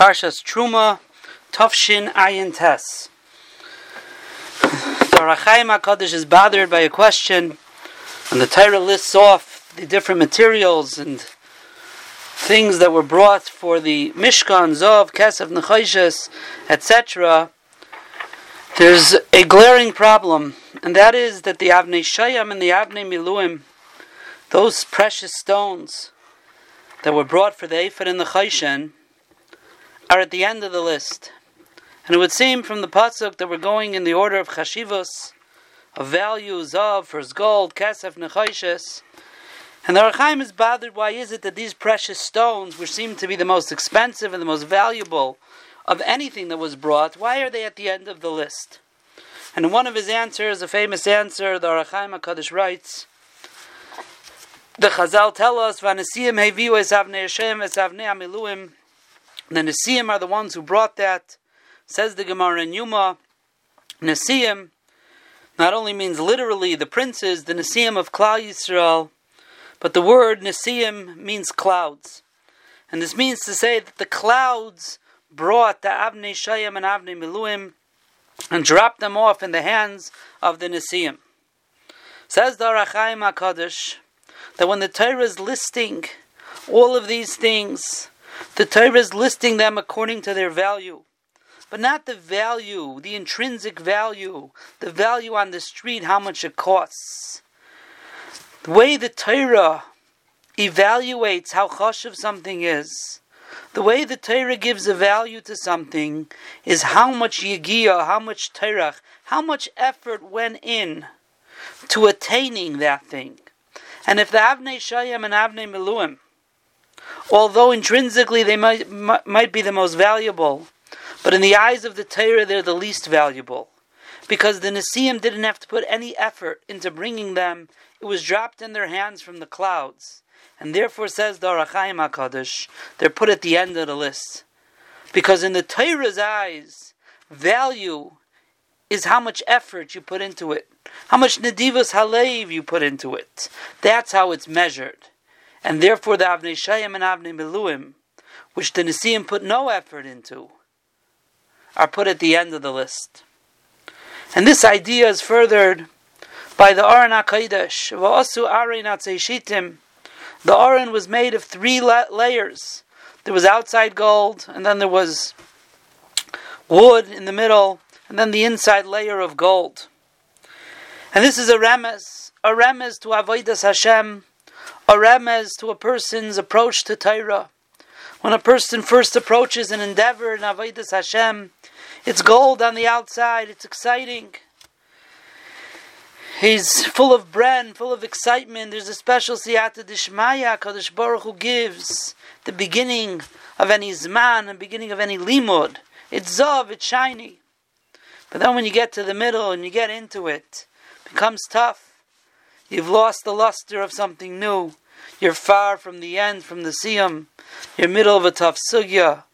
Parshas Truma, Tufshin Ayin Tes. The Rachaim HaKadosh is bothered by a question, and the Torah lists off the different materials and things that were brought for the Mishkan, Zov, Kesef, Nechoshes, etc. There's a glaring problem, and that is that the Avnei Shayam and the Avnei Miluim, those precious stones that were brought for the Ephod and the Chayshen, are at the end of the list. And it would seem from the pasuk that we're going in the order of chashivos, of values of first gold, kesef, nechoshes. And the Ohr HaChaim is bothered. Why is it that these precious stones, which seem to be the most expensive and the most valuable of anything that was brought, why are they at the end of the list? And one of his answers, a famous answer, the Ohr HaChaim Hakadosh writes. The Chazal tell us. The Nesiim are the ones who brought that. Says the Gemara in Yuma, Nesiim not only means literally the princes, the Nesiim of Klal Yisrael, but the word Nesiim means clouds. And this means to say that the clouds brought the Avnei Shayim and Avnei Miluim and dropped them off in the hands of the Nesiim. Says the Ohr HaChaim HaKadosh that when the Torah is listing all of these things, the Torah is listing them according to their value, but not the value, the intrinsic value, the value on the street, how much it costs. The way the Torah evaluates how chashiv something is, the way the Torah gives a value to something is how much yigia, how much Torah, how much effort went in to attaining that thing. And if the Avnei Shayim and Avnei Miluim although intrinsically they might, might be the most valuable, but in the eyes of the Torah they're the least valuable. Because the Nesiim didn't have to put any effort into bringing them, it was dropped in their hands from the clouds. And therefore, says the Ohr HaChaim HaKadosh, they're put at the end of the list. Because in the Torah's eyes, value is how much effort you put into it, how much Nadivas Halev you put into it. That's how it's measured and therefore the Avnei Shayim and Avnei Miluim, which the Nesiim put no effort into, are put at the end of the list. And this idea is furthered by the Aron HaKadosh, V'asu Aron Shitim. The Aron was made of three la- layers. There was outside gold, and then there was wood in the middle, and then the inside layer of gold. And this is a remez, a remez to Avodas Hashem, a remez to a person's approach to Torah. When a person first approaches an endeavor in Avodas Hashem, it's gold on the outside, it's exciting. He's full of bren, full of excitement. There's a special siyata dishmaya Kadosh Baruch Hu gives the beginning of any zman, the beginning of any limud. It's zav, it's shiny. But then when you get to the middle and you get into it, it becomes tough. You've lost the luster of something new. You're far from the end, from the siyam. You're middle of a tough sugya.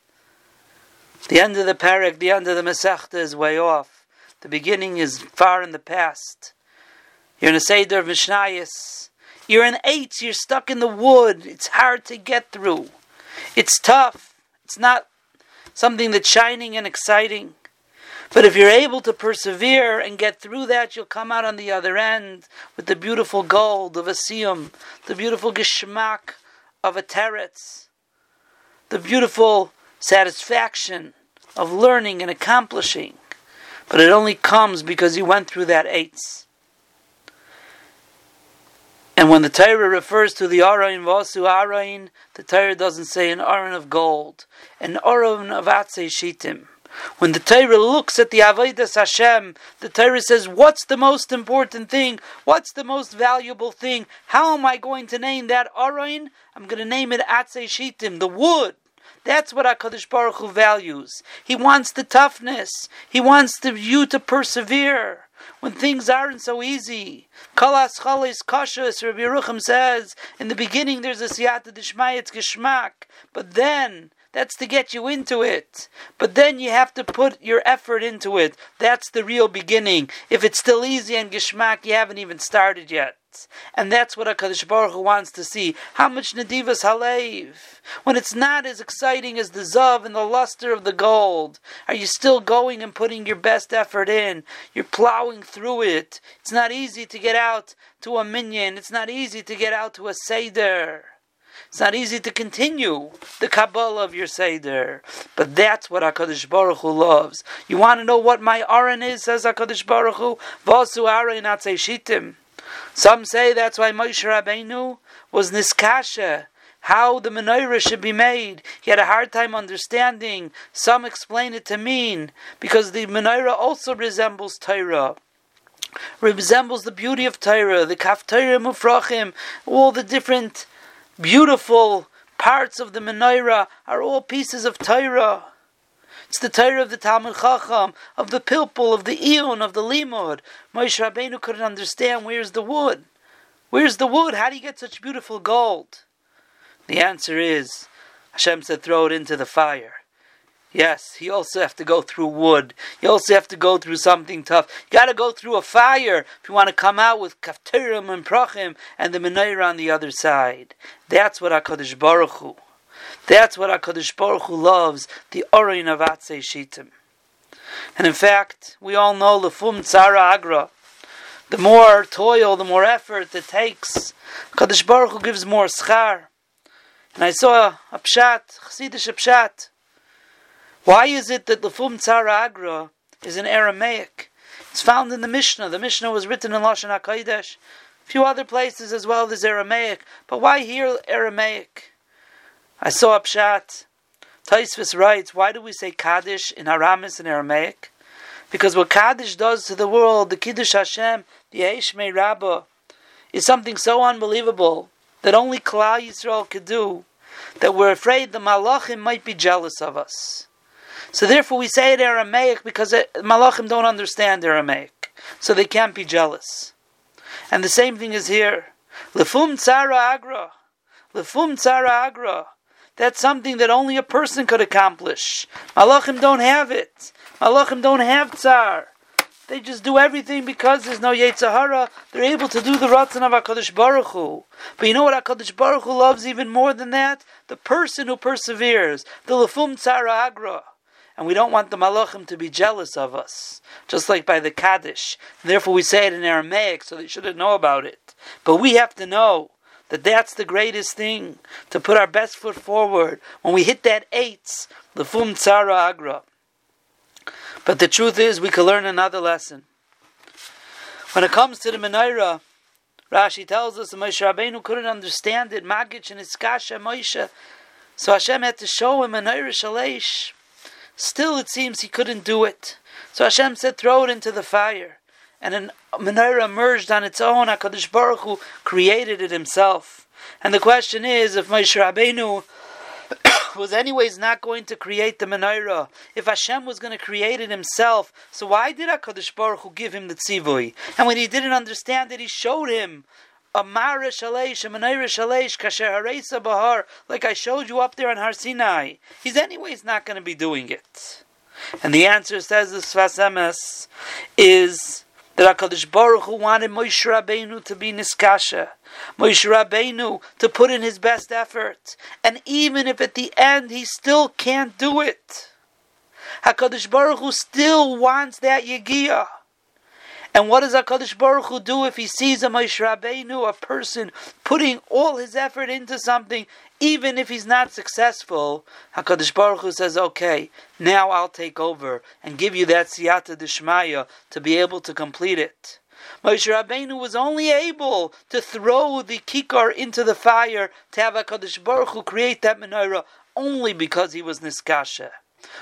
The end of the parak, the end of the Masechta is way off. The beginning is far in the past. You're in a Seder of Mishnayis. You're in eight, you're stuck in the wood. It's hard to get through. It's tough. It's not something that's shining and exciting. But if you're able to persevere and get through that, you'll come out on the other end with the beautiful gold of a siyum, the beautiful geschmack of a teretz, the beautiful satisfaction of learning and accomplishing. But it only comes because you went through that Eitz. And when the Torah refers to the Arain Vasu Arain, the Torah doesn't say an Aron of gold, an Aron of Atzei Shitim. When the Torah looks at the Avodas Hashem, the Torah says, What's the most important thing? What's the most valuable thing? How am I going to name that Arain? I'm going to name it Atzei Shitim, the wood. That's what HaKadosh Baruch Hu values. He wants the toughness. He wants the, you to persevere when things aren't so easy. Kalas chalis kashas, Rabbi Yerucham says, in the beginning there's a siyata dishmai, it's geschmack. But then, that's to get you into it. But then you have to put your effort into it. That's the real beginning. If it's still easy and geschmack, you haven't even started yet. And that's what HaKadosh Baruch Hu wants to see. How much Nadivas Halev? When it's not as exciting as the Zav and the luster of the gold, are you still going and putting your best effort in? You're plowing through it. It's not easy to get out to a minyan. It's not easy to get out to a Seder. It's not easy to continue the Kabbalah of your Seder. But that's what HaKadosh Baruch Hu loves. You want to know what my Aron is, says HaKadosh Baruch Hu? Vasu Aron Shitim. Some say that's why Moshe Rabbeinu was Niskasha, how the menorah should be made. He had a hard time understanding. Some explain it to mean because the menorah also resembles Torah. Resembles the beauty of Torah, the Kaftorah Mufrachim, all the different beautiful parts of the menorah are all pieces of Torah. It's the Torah of the Talmud Chacham, of the Pilpul, of the Eon, of the Limud. Moshe Rabbeinu couldn't understand where's the wood. Where's the wood? How do you get such beautiful gold? The answer is Hashem said, throw it into the fire. Yes, you also have to go through wood. You also have to go through something tough. You got to go through a fire if you want to come out with kaftirim and prachim and the menorah on the other side. That's what Hakadosh Baruch Hu. That's what Hakadosh Baruch Hu loves. The orin of Atzei Shitim. And in fact, we all know lefum tzara agra. The more toil, the more effort it takes. Hakadosh Baruch Hu gives more schar. And I saw a pshat, chassidish pshat. Why is it that the Fum Tzara Agra is in Aramaic? It's found in the Mishnah. The Mishnah was written in Lashon HaKodesh. A few other places as well as Aramaic. But why here Aramaic? I saw pshat. Tosfos writes, why do we say Kaddish in Aramis Aramaic? Because what Kaddish does to the world, the Kiddush Hashem, the Eishmei Rabbah, is something so unbelievable that only Klal Yisrael could do, that we're afraid the Malachim might be jealous of us. So therefore we say it Aramaic because it, Malachim don't understand Aramaic. So they can't be jealous. And the same thing is here. Lefum tzara agra. Lefum tzara agra. That's something that only a person could accomplish. Malachim don't have it. Malachim don't have tzar. They just do everything because there's no Yetzirah. They're able to do the Ratzon of HaKadosh Baruch Hu. But you know what HaKadosh Baruch Hu loves even more than that? The person who perseveres. The Lefum Tzara Agra and we don't want the malachim to be jealous of us, just like by the Kaddish. Therefore, we say it in Aramaic, so they shouldn't know about it. But we have to know that that's the greatest thing to put our best foot forward when we hit that Eitz, the fum tzara agra. But the truth is, we can learn another lesson. When it comes to the menorah, Rashi tells us that Moshe Rabbeinu couldn't understand it, Magich and Iskasha Moshe. So Hashem had to show him a Neirish Shalesh. Still, it seems he couldn't do it. So Hashem said, throw it into the fire. And a menorah emerged on its own. HaKadosh Baruch Hu created it himself. And the question is, if Moshe Rabbeinu was anyways not going to create the menorah, if Hashem was going to create it himself, so why did HaKadosh Baruch Hu give him the tzivui? And when he didn't understand it, he showed him a Mara Shalesh, a Menorah Shalesh, Kasher Haresa Bahar, like I showed you up there on Har Sinai. He's anyways not going to be doing it. And the answer says the Sfas Emes is that HaKadosh Baruch Hu wanted Moshe Rabbeinu to be Niskasha, Moshe Rabbeinu to put in his best effort. And even if at the end he still can't do it, HaKadosh Baruch Hu still wants that Yegiyah. And what does HaKadosh Baruch Hu do if he sees a Moshe Rabbeinu, a person putting all his effort into something, even if he's not successful? HaKadosh Baruch Hu says, okay, now I'll take over and give you that siyata deshmaya to be able to complete it. Moshe Rabbeinu was only able to throw the kikar into the fire to have HaKadosh Baruch Hu create that menorah only because he was niskasha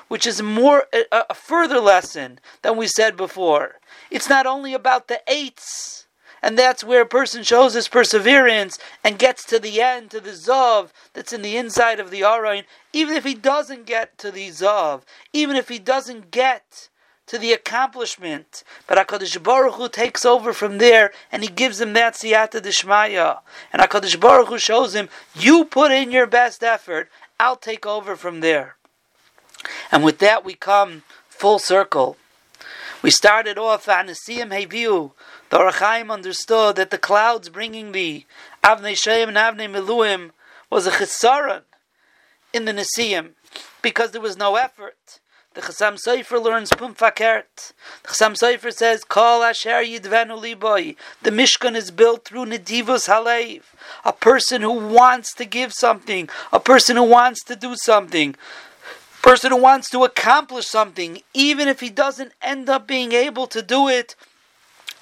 which is more a, a, further lesson than we said before. It's not only about the Eitz, and that's where a person shows his perseverance and gets to the end, to the Zav that's in the inside of the Arain, even if he doesn't get to the Zav, even if he doesn't get to the accomplishment. But HaKadosh Baruch Hu takes over from there and he gives him that siyata deshmaya. And HaKadosh Baruch Hu shows him, you put in your best effort, I'll take over from there. And with that we come full circle We started off Anasiyim Heviu. The Ohr HaChaim understood that the clouds bringing the Avnei Shem and Avnei Miluim was a chisaron in the Nisiyim because there was no effort. The Chassam Sofer learns Pum Fakert. The Chassam Sofer says, Kol Asher Yidvenu Liboy. The Mishkan is built through Nedivus Halev. A person who wants to give something, a person who wants to do something, person who wants to accomplish something, even if he doesn't end up being able to do it,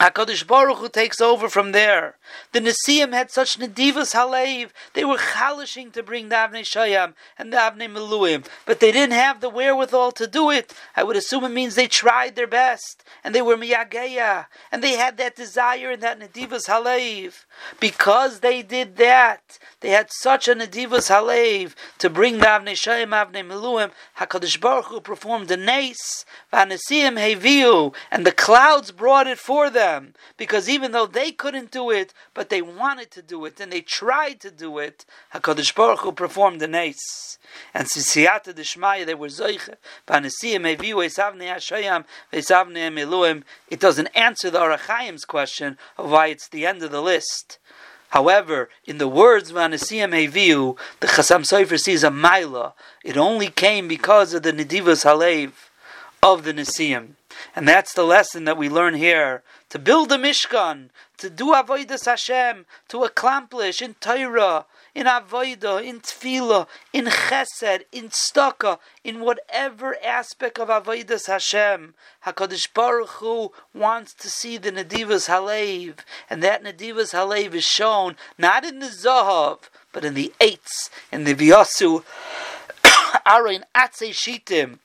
HaKadosh Baruch Hu takes over from there. The Nesiim had such Nedivas Halev, they were chalishing to bring the Avnei Shayam and the Avnei Meluim, but they didn't have the wherewithal to do it. I would assume it means they tried their best, and they were Miyageya, and they had that desire and that Nedivas Halev. Because they did that, they had such a Nedivas Halev to bring the Avnei Shayam, Avnei Meluim, HaKadosh Baruch Hu performed the Nes, Vanesiim Heviu, and the clouds brought it for them them because even though they couldn't do it, but they wanted to do it and they tried to do it, Hakadosh Baruch Hu performed the nes. And Sisiyata Dishmaya, they were Zoiche, Panesiyim Eviu. It doesn't answer the Ohr HaChaim's question of why it's the end of the list. However, in the words Vanesiyam Eviu, the Chasam Sofer sees a Maila. It only came because of the Nedivas Halev of the Nisiyim. And that's the lesson that we learn here. To build a Mishkan, to do Avodah Hashem, to accomplish in Torah, in Avodah, in Tefillah, in Chesed, in Staka, in whatever aspect of Avodah Hashem, HaKadosh Baruch Hu wants to see the Nedivas Halev, and that Nedivas Halev is shown not in the Zahav, but in the Eitz, in the Vyasu, Arin Atzei Shitim,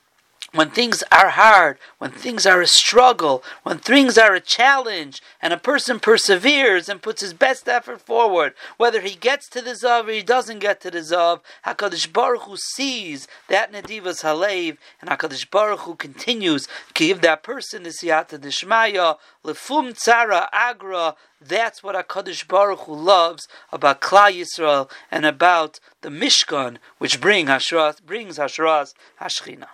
when things are hard, when things are a struggle, when things are a challenge, and a person perseveres and puts his best effort forward, whether he gets to the Zav or he doesn't get to the Zav, HaKadosh Baruch Hu sees that Nedivas Halev, and HaKadosh Baruch Hu continues to give that person the Siyata Dishmaya, Lefum Tzara Agra, that's what HaKadosh Baruch Hu loves about Klal Yisrael and about the Mishkan, which bring Hashras, brings Hashras Hashchina.